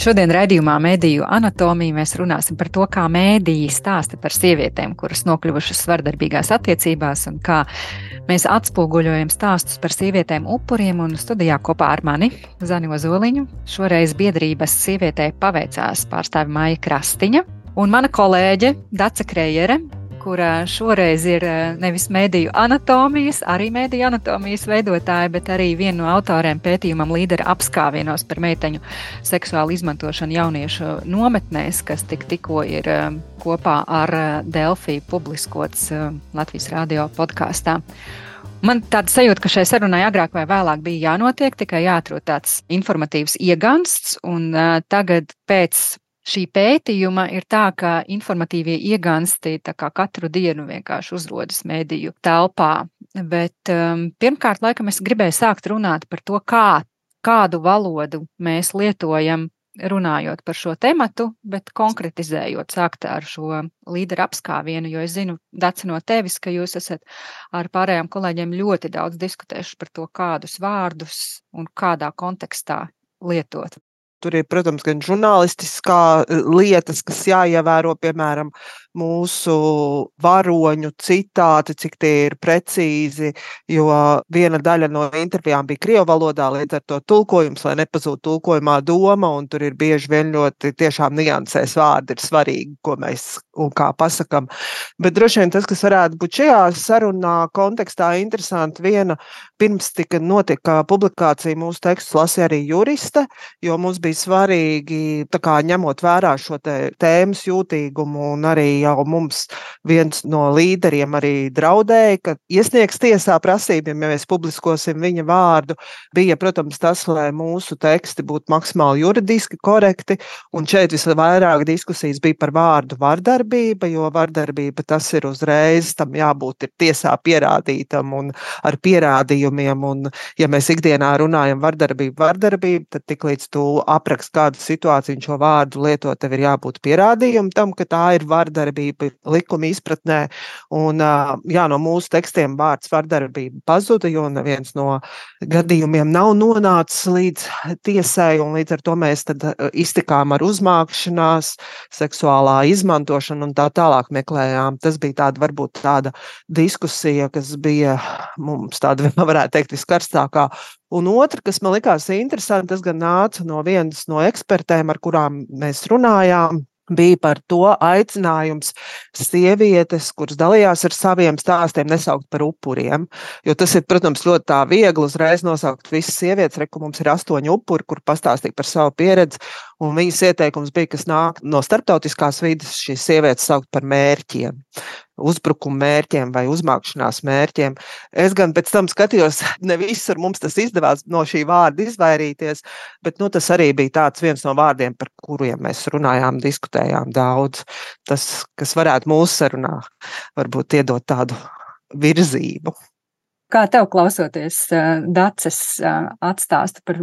Šodien raidījumā Mēdīju anatomija mēs runāsim par to, kā mēdīji stāsta par sievietēm, kuras nokļuvušas svardarbīgās attiecībās, un kā mēs atspoguļojam stāstus par sievietēm upuriem. Studijā kopā ar mani Zani Ozoliņu šoreiz biedrības sievietē paveicās pārstāvi Maija Krastiņa un mana kolēģe Dace Krejere, kura šoreiz ir eh, nevis mēdīju anatomijas, arī mēdīju anatomijas veidotāja, bet arī viena no autoriem pētījumam līdera apskāvienos par meiteņu seksuālu izmantošanu jauniešu nometnēs, kas tik, tikko ir eh, kopā ar eh, Delfiju publiskots Latvijas radio podkāstā. Man tāda sajūta, ka šai sarunai agrāk vai vēlāk bija jānotiek, tikai jāatrod tāds informatīvs iegansts, un uh, tagad pēc šī pētījuma ir tā, ka informatīvie iegansti katru dienu vienkārši uzrodas mediju telpā. Bet um, pirmkārt, laikam, es gribēju sākt runāt par to, kā, kādu valodu mēs lietojam runājot par šo tematu, bet konkretizējot, sākt ar šo līderu apskāvienu, jo es zinu, Dārts, no tevis, ka jūs esat ar pārējiem kolēģiem ļoti daudz diskutējuši par to, kādus vārdus un kādā kontekstā lietot. Tur ir, protams, gan žurnālistiskā eh, lietas, kas jāievēro, piemēram, mūsu varoņu citāti, cik tie ir precīzi, jo viena daļa no intervijām bija krievu valodā, līdz ar to tulkojums, lai nepazūtu tulkojumā doma, un tur ir bieži vien ļoti tiešām niansēs vārdi ir svarīgi, ko mēs un kā pasakam. Bet droši vien tas, kas varētu būt šajā sarunā kontekstā interesanti, viena pirms tika notika publikācija mūsu tekstus lasīja arī juriste, jo mums bija svarīgi, kā, ņemot vērā šo tēmas jūtīgumu un arī jau mums viens no līderiem arī draudēja, ka iesniegs tiesā prasībiem, ja mēs publiskosim viņa vārdu, bija, protams, tas, lai mūsu teksti būtu maksimāli juridiski korekti. Un šeit visvairāk diskusijas bija par vārdu vardarbība, jo vardarbība tas ir uzreiz, tam jābūt ir tiesā pierādītam un ar pierādījumiem. Un, ja mēs ikdienā runājam vardarbību, vardarbību, tad tiklīdz tu aprakst kādu situāciju, šo vārdu lietot, tev ir jābūt pierādījumam tam, ka tā ir vardarbība likuma izpratnē. Un, jā, no mūsu tekstiem vārds vardarbība pazuda, jo neviens no gadījumiem nav nonācis līdz tiesai, un līdz ar to mēs iztikām ar uzmākšanās, seksuālā izmantošanu un tā tālāk meklējām. Tas bija tāda, varbūt tāda diskusija, kas bija mums tāda, varētu teikt, viskarstākā Un otra, kas man likās interesanti, tas gan nāca no vienas no ekspertēm, ar kurām mēs runājām bija par to aicinājums sievietes, kuras dalījās ar saviem stāstiem, nesaukt par upuriem. Jo tas ir, protams, ļoti viegli uzreiz nosaukt visas sievietes. Reku mums ir astoņi upuri, kur pastāstīja par savu pieredzi. Un viņas ieteikums bija, kas nāk no starptautiskās vidas, šīs sievietes saukt par mērķiem uzbrukuma mērķiem vai uzmākšanās mērķiem. Es gan pēc tam skatījos, ne visur mums tas izdevās no šī vārda izvairīties, bet nu, tas arī bija viens no vārdiem, par kuriem mēs runājām, diskutējām daudz. Tas, kas varētu mūsu sarunā varbūt iedot tādu virzību. Kā tev klausoties, Dācis atstāsta par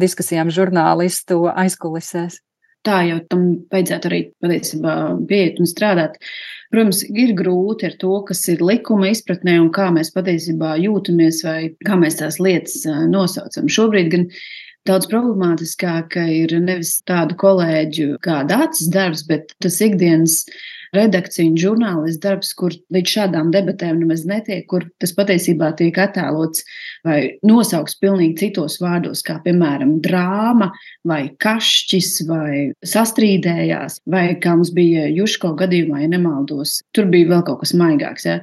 diskusijām žurnālistu aizkulisēs? Tā jau tam vajadzētu arī patiesībā pieiet un strādāt. Protams, ir grūti ar to, kas ir likuma izpratnē un kā mēs patiesībā jūtamies vai kā mēs tās lietas nosaucam. Šobrīd gan daudz problemātiskāk ir nevis tādu kolēģu kā dācis darbs, bet tas ikdienas redakcija un žurnālists darbs, kur līdz šādām debatēm nemaz netiek, kur tas patiesībā tiek attēlots vai nosaukts pilnīgi citos vārdos, kā piemēram drāma vai kašķis vai sastrīdējās, vai kā mums bija Juško gadījumā, ja nemaldos, tur bija vēl kaut kas maigāks. Ja?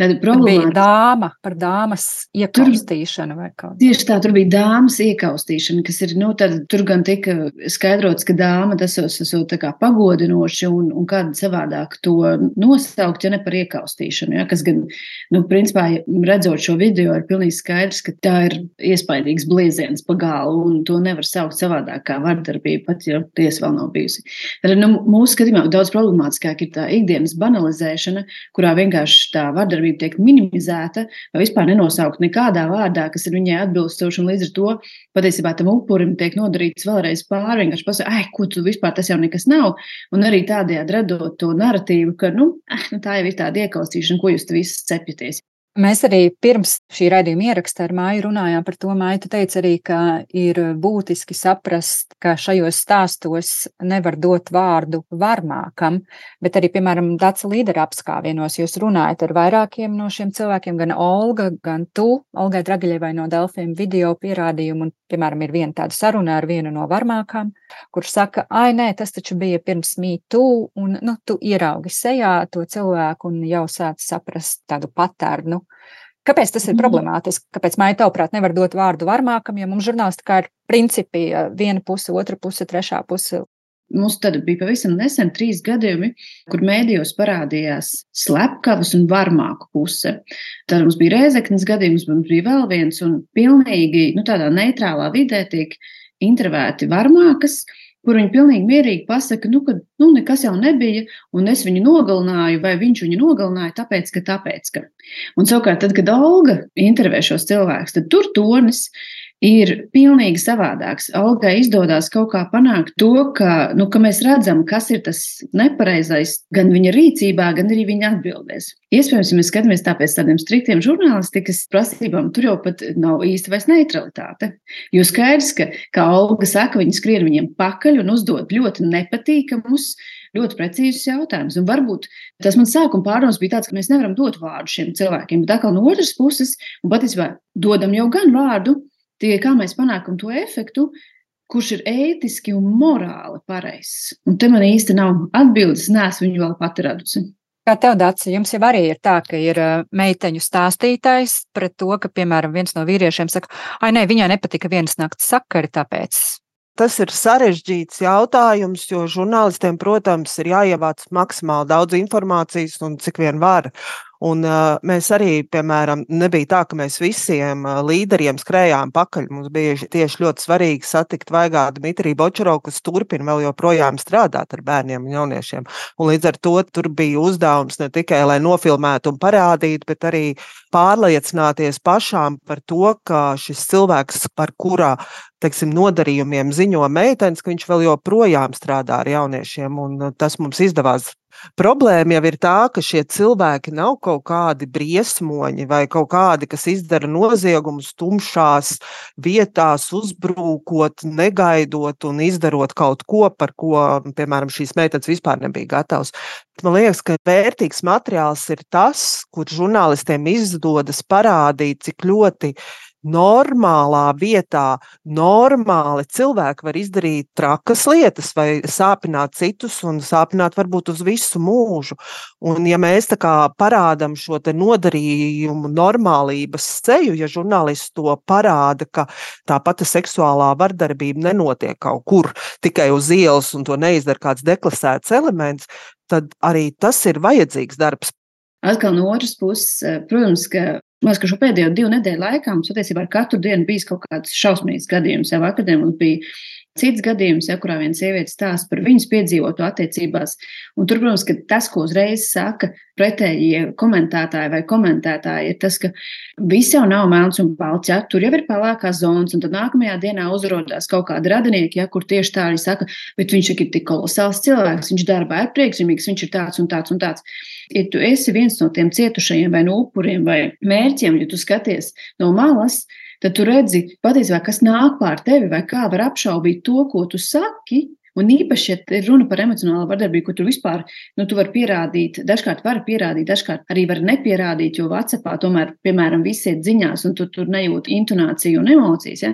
Tāda problēma bija dāma par dāmas iekaustīšanu vai kā. Tieši tā, tur bija dāmas iekaustīšana, kas ir, nu, tad tur gan tika skaidrots, ka dāma tas esot tā kā pagodinoši un, un kāda savādāk labāk to nosaukt, ja ne par iekaustīšanu. Ja, kas gan, nu, principā, redzot šo video, ir pilnīgi skaidrs, ka tā ir iespaidīgs blieziens pa galu, un to nevar saukt savādāk kā vardarbība, pat ja tiesa vēl nav bijusi. Tad, nu, mūsu skatījumā daudz problemātiskāk ir tā ikdienas banalizēšana, kurā vienkārši tā vardarbība tiek minimizēta vai vispār nenosaukt nekādā vārdā, kas ir viņai atbilstoši, un līdz ar to patiesībā tam upurim tiek nodarīts vēlreiz pāri, vienkārši pasakot, ai, ko tu vispār tas jau nekas nav. Un arī tādējādi radot to narratīvu, ka nu, eh, nu, tā jau ir tāda iekaustīšana, ko jūs visi cepjaties. Mēs arī pirms šī raidījuma ieraksta ar Māju runājām par to. Māja, tu teici arī, ka ir būtiski saprast, ka šajos stāstos nevar dot vārdu varmākam, bet arī, piemēram, Dāca līdera apskāvienos jūs runājat ar vairākiem no šiem cilvēkiem, gan Olga, gan tu, Olgai Dragaļevai no Delfiem video pierādījumu, un, piemēram, ir viena tāda saruna ar vienu no varmākām, kurš saka, ai, nē, tas taču bija pirms mītū, un, nu, tu ieraugi sejā to cilvēku un jau sāc saprast tādu patērnu Kāpēc tas ir mhm. problemātiski? Kāpēc māja tavuprāt nevar dot vārdu varmākam, ja mums žurnālistikā ir principi viena puse, otra puse, trešā puse? Mums tad bija pavisam nesen trīs gadījumi, kur mēdījos parādījās slepkavas un varmāku puse. Tad mums bija rēzeknes gadījums, mums bija vēl viens, un pilnīgi nu, tādā neitrālā vidē tiek intervēti varmākas, kur viņi pilnīgi mierīgi pasaka, nu, ka nu, nekas jau nebija, un es viņu nogalināju, vai viņš viņu nogalināja, tāpēc, ka tāpēc, ka. Un savukārt, tad, kad Olga intervē šos cilvēkus, tad tur tonis ir pilnīgi savādāks. Olgai izdodas kaut kā panākt to, ka, nu, ka mēs redzam, kas ir tas nepareizais gan viņa rīcībā, gan arī viņa atbildēs. Iespējams, ja mēs skatāmies pēc tādiem striktiem žurnālistikas prasībām, tur jau pat nav īsti vairs neutralitāte. Jo skaidrs, ka, kā Olga saka, viņi skrien viņiem pakaļ un uzdod ļoti nepatīkamus ļoti precīzus jautājumus. Un varbūt tas mans sākuma pārdoms bija tāds, ka mēs nevaram dot vārdu šiem cilvēkiem, bet atkal no otras puses, un patiesībā dodam jau gan vārdu, Tikai kā mēs panākam to efektu, kurš ir ētiski un morāli pareizs. Un te man īsti nav atbildes, neesmu viņu vēl pati radusi. Kā tev, Dārts, jums jau arī ir tā, ka ir meiteņu stāstītājs pret to, ka, piemēram, viens no vīriešiem saka, ah, nē, viņai nepatika vienas nakts sakari, tāpēc Tas ir sarežģīts jautājums, jo žurnālistiem, protams, ir jāievāc maksimāli daudz informācijas un cik vien var. Un, uh, mēs arī, piemēram, nebija tā, ka mēs visiem uh, līderiem skrējām pakaļ. Mums bija tieši ļoti svarīgi satikt Vaigā Dmitriju Bočarovu, kas turpina vēl joprojām strādāt ar bērniem un jauniešiem. Un līdz ar to tur bija uzdevums ne tikai, lai nofilmētu un parādītu, bet arī pārliecināties pašām par to, ka šis cilvēks, par kurā teiksim, nodarījumiem ziņo meitenes, ka viņš vēl joprojām strādā ar jauniešiem. Un tas mums izdevās Problēma jau ir tā, ka šie cilvēki nav kaut kādi briesmoņi vai kaut kādi, kas izdara noziegumus tumšās vietās, uzbrūkot, negaidot un izdarot kaut ko, par ko, piemēram, šīs meitenes vispār nebija gatavas. Man liekas, ka vērtīgs materiāls ir tas, kur žurnālistiem izdodas parādīt, cik ļoti normālā vietā normāli cilvēki var izdarīt trakas lietas vai sāpināt citus un sāpināt varbūt uz visu mūžu. Un ja mēs tā kā parādam šo nodarījumu normālības ceļu, ja žurnālists to parāda, ka tā pati seksuālā vardarbība nenotiek kaut kur tikai uz ielas un to neizdara kāds deklasēts elements, tad arī tas ir vajadzīgs darbs. Atkal no otras puses, protams, ka Man liekas, ka šo pēdējo divu nedēļu laikā mums patiesībā ar katru dienu bijis kaut kāds šausmīgs gadījums. Jau vakar mums bija Cits gadījums, ja kurā viena sieviete stāsta par viņas piedzīvoto attiecībās, un tur, protams, ka tas, ko uzreiz saka pretējie komentētāji vai komentētāji, ir tas, ka viss jau nav melns un balts, ja tur jau ir pelēkās zonas, un tad nākamajā dienā uzrādās kaut kādi radinieki, ja kur tieši tā arī saka, bet viņš ir tik kolosāls cilvēks, viņš darbā ir priekšzīmīgs, viņš ir tāds un tāds un tāds. Ja tu esi viens no tiem cietušajiem vai no upuriem vai mērķiem, ja tu skaties no malas, tad tu redzi patiesībā, kas nāk pār tevi vai kā var apšaubīt to, ko tu saki. Un īpaši, ja runa par emocionālo vardarbību, ko tu vispār nu, tu vari pierādīt, dažkārt var pierādīt, dažkārt arī var nepierādīt, jo Vācijā tomēr, piemēram, viss ir ziņās, un tu tur nejūti intonāciju un emocijas. Ja?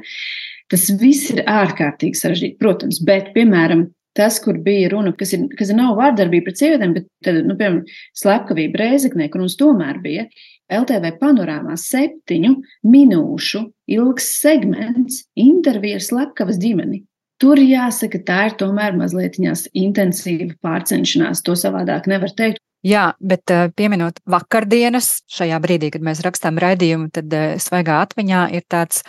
Tas viss ir ārkārtīgi sarežģīti, protams, bet, piemēram, tas, kur bija runa, kas, ir, kas nav vārdarbība pret sievietēm, bet, tad, nu, piemēram, slepkavība reizeknē, kur mums tomēr bija LTV panorāmā septiņu minūšu ilgs segments intervija ar slepkavas ģimeni. Tur jāsaka, tā ir tomēr mazliet intensīva pārcenšanās. To savādāk nevar teikt. Jā, bet uh, pieminot vakardienas, šajā brīdī, kad mēs rakstām raidījumu, tad uh, svaigā atmiņā ir tāds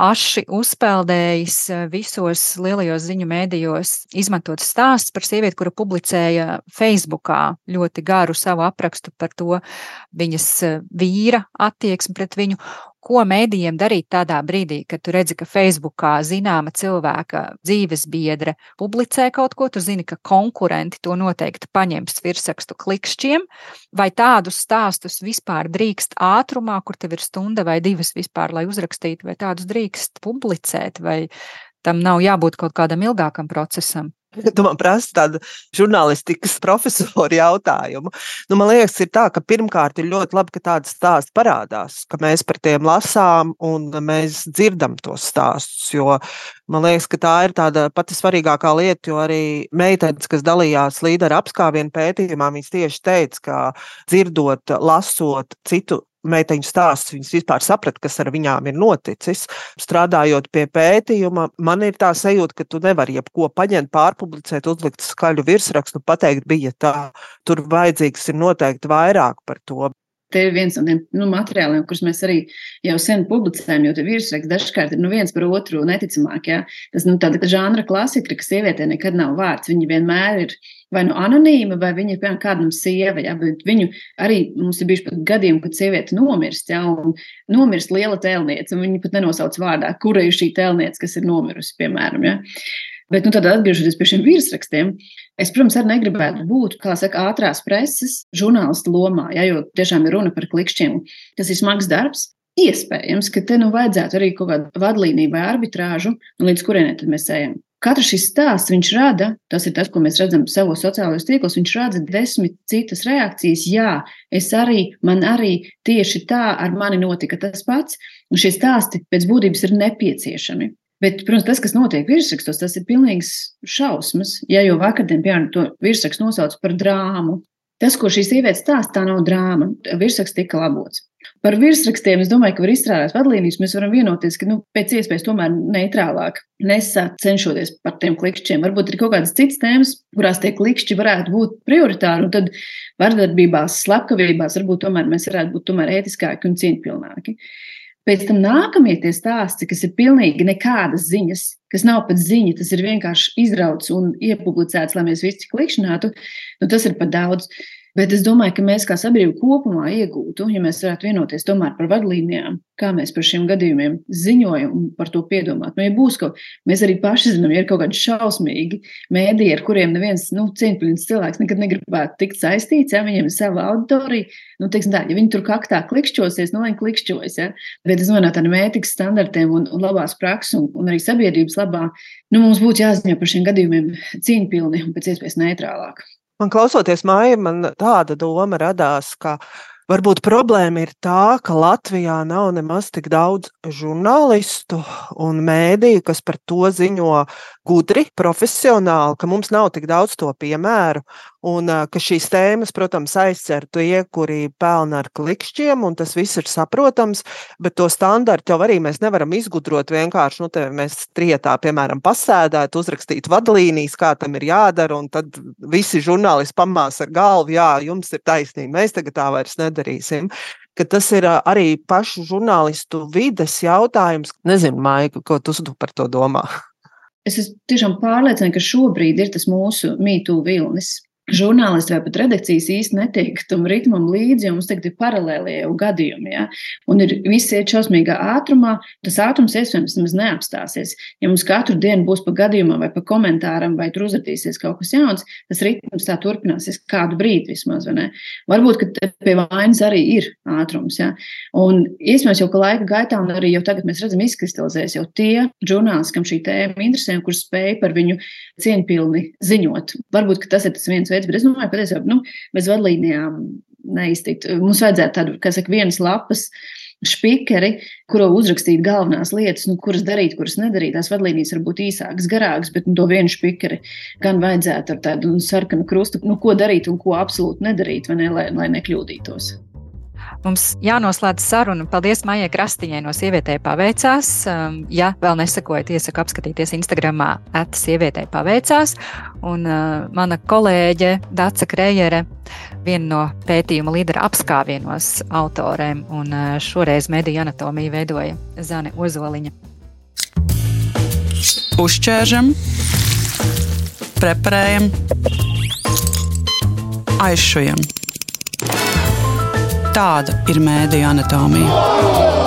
aši uzpeldējis eh, visos lielajos ziņu mēdījos izmantots stāsts par sievieti, kura publicēja Facebookā ļoti garu savu aprakstu par to viņas vīra attieksmi pret viņu. Ko mēdījiem darīt tādā brīdī, kad tu redzi, ka Facebookā zināma cilvēka dzīves biedre publicē kaut ko, tu zini, ka konkurenti to noteikti paņems virsrakstu klikšķiem, vai tādus stāstus vispār drīkst ātrumā, kur tev ir stunda vai divas vispār, lai uzrakstītu, vai tādus drīkst publicēt, vai tam nav jābūt kaut kādam ilgākam procesam? Tu man prasa tādu žurnālistikas profesoru jautājumu. Nu, man liekas, ir tā, ka pirmkārt ir ļoti labi, ka tādas stāsts parādās, ka mēs par tiem lasām un mēs dzirdam tos stāstus. Jo man liekas, ka tā ir tāda pati svarīgākā lieta, jo arī meitenes, kas dalījās līderu apskāvienu pētījumā, viņas tieši teica, ka dzirdot, lasot citu meiteņu stāsts, viņas vispār saprata, kas ar viņām ir noticis. Strādājot pie pētījuma, man ir tā sajūta, ka tu nevari jebko paņemt, pārpublicēt, uzlikt skaļu virsrakstu, pateikt, bija tā. Tur vajadzīgs ir noteikti vairāk par to. Te ir viens no tiem nu, materiāliem, kurus mēs arī jau sen publicējam, jo virsraksts dažkārt ir nu, viens par otru neticamāk. Ja? Tas ir nu, tāda žanra klasika, ka sievietē nekad nav vārds. Viņa vienmēr ir vai nu anonīma, vai viņa ir piemēram kādam sieva. Ja? Bet viņu arī mums ir bijuši pat gadījumi, kad sieviete nomirst, ja? un nomirst liela tēlniece, un viņa pat nenosauc vārdā, kura ir šī tēlniece, kas ir nomirusi, piemēram. Ja? Bet, nu, tad atgriežoties pie šiem virsrakstiem, es, protams, arī negribētu būt, kā saka, ātrās preses žurnālistu lomā, ja, jo tiešām ir runa par klikšķiem. Tas ir smags darbs. Iespējams, ka te nu vajadzētu arī kaut kādu vadlīniju vai arbitrāžu, līdz kurienei mēs ejam. Katrs šis stāsts viņš rada, tas ir tas, ko mēs redzam savos sociālajos tīklos, viņš rada desmit citas reakcijas. Jā, es arī, man arī tieši tā ar mani notika tas pats, un šie stāsti pēc būtības ir nepieciešami. Bet, protams, tas, kas notiek virsrakstos, tas ir pilnīgs šausmas. Ja jau vakardien, piemēram, to virsrakstu nosauc par drāmu, tas, ko šī sieviete stāsta, tā nav drāma. Virsraksts tika labots. Par virsrakstiem es domāju, ka var izstrādāt vadlīnijas. Mēs varam vienoties, ka nu, pēc iespējas tomēr neitrālāk nesāt cenšoties par tiem klikšķiem. Varbūt ir kaut kādas citas tēmas, kurās tie klikšķi varētu būt prioritāri, un tad vardarbībās, slepkavībās varbūt tomēr mēs varētu būt tomēr ētiskāki un cieņpilnāki. Pēc tam nākamie tie stāsti, kas ir pilnīgi nekādas ziņas, kas nav pat ziņa, tas ir vienkārši izrauts un iepublicēts, lai mēs visi klikšķinātu, nu, tas ir pat daudz. Bet es domāju, ka mēs kā sabiedrība kopumā iegūtu, ja mēs varētu vienoties tomēr par vadlīnijām, kā mēs par šiem gadījumiem ziņojam un par to piedomāt. Nu, ja būs kas, mēs arī paši zinām, ja ir kaut kādi šausmīgi mēdīji, ar kuriem neviens nu, cieņpilns cilvēks nekad negribētu tikt saistīts, ja viņiem ir sava auditorija, nu, teiksim tā, ja viņi tur kaktā klikšķosies, nu, viņi klikšķos, ja. Bet es domāju, tādiem ētikas standartiem un, un labās prakses un, un arī sabiedrības labā, nu, mums būtu jāziņo par šiem gadījumiem cieņpilni un pēc iespējas neitrālāk. Man klausoties, Māja, man tāda doma radās, ka Varbūt problēma ir tā, ka Latvijā nav nemaz tik daudz žurnālistu un mēdīju, kas par to ziņo gudri, profesionāli, ka mums nav tik daudz to piemēru, un ka šīs tēmas, protams, aizcer tie, kuri pelna ar klikšķiem, un tas viss ir saprotams, bet to standartu jau arī mēs nevaram izgudrot vienkārši, nu, te mēs trietā, piemēram, pasēdēt, uzrakstīt vadlīnijas, kā tam ir jādara, un tad visi žurnālisti pamās ar galvu, jā, jums ir taisnība, mēs tagad tā vairs nedarīsim. Tas ir arī pašu žurnālistu vides jautājums. Nezinu, Maika, ko tu par to domā. Es esmu tiešām pārliecināta, ka šobrīd ir tas mūsu mītū vilnis žurnālisti vai pat redakcijas īsti netiek tam ritmam līdzi, jo mums tagad ir paralēlie jau gadījumi. Ja? Un ir visi iet šausmīgā ātrumā, tas ātrums iespējams nemaz neapstāsies. Ja mums katru dienu būs pa gadījumam vai pa komentāram, vai tur uzradīsies kaut kas jauns, tas ritms tā turpināsies kādu brīdi vismaz. Varbūt, ka pie vainas arī ir ātrums. Ja? Un iespējams jau ka laika gaitā, un arī jau tagad mēs redzam, izkristalizēs jau tie žurnālisti, kam šī tēma interesē un kurš spēj par viņu cieņpilni ziņot. Varbūt tas ir tas viens veids veids, bet es domāju, patiesībā nu, bez vadlīnijām neiztikt. Mums vajadzētu tādu, kā saka, vienas lapas spīkeri, kuro uzrakstīt galvenās lietas, nu, kuras darīt, kuras nedarīt. Tās vadlīnijas var būt īsākas, garākas, bet nu, to vienu spīkeri gan vajadzētu ar tādu nu, sarkanu krustu, nu, ko darīt un ko absolūti nedarīt, ne, lai, lai nekļūdītos. Mums jānoslēdz saruna. Paldies Maijai Krastiņai no Sievietē paveicās. Um, ja vēl nesakojat, iesaku apskatīties Instagramā at Sievietē paveicās. Un uh, mana kolēģe Daca Krejere, viena no pētījuma līdera apskāvienos autorēm, un uh, šoreiz mediju anatomiju veidoja Zane Ozoliņa. Uzķēršam, preparējam, aizšujam. Tāda ir mēdija anatomija.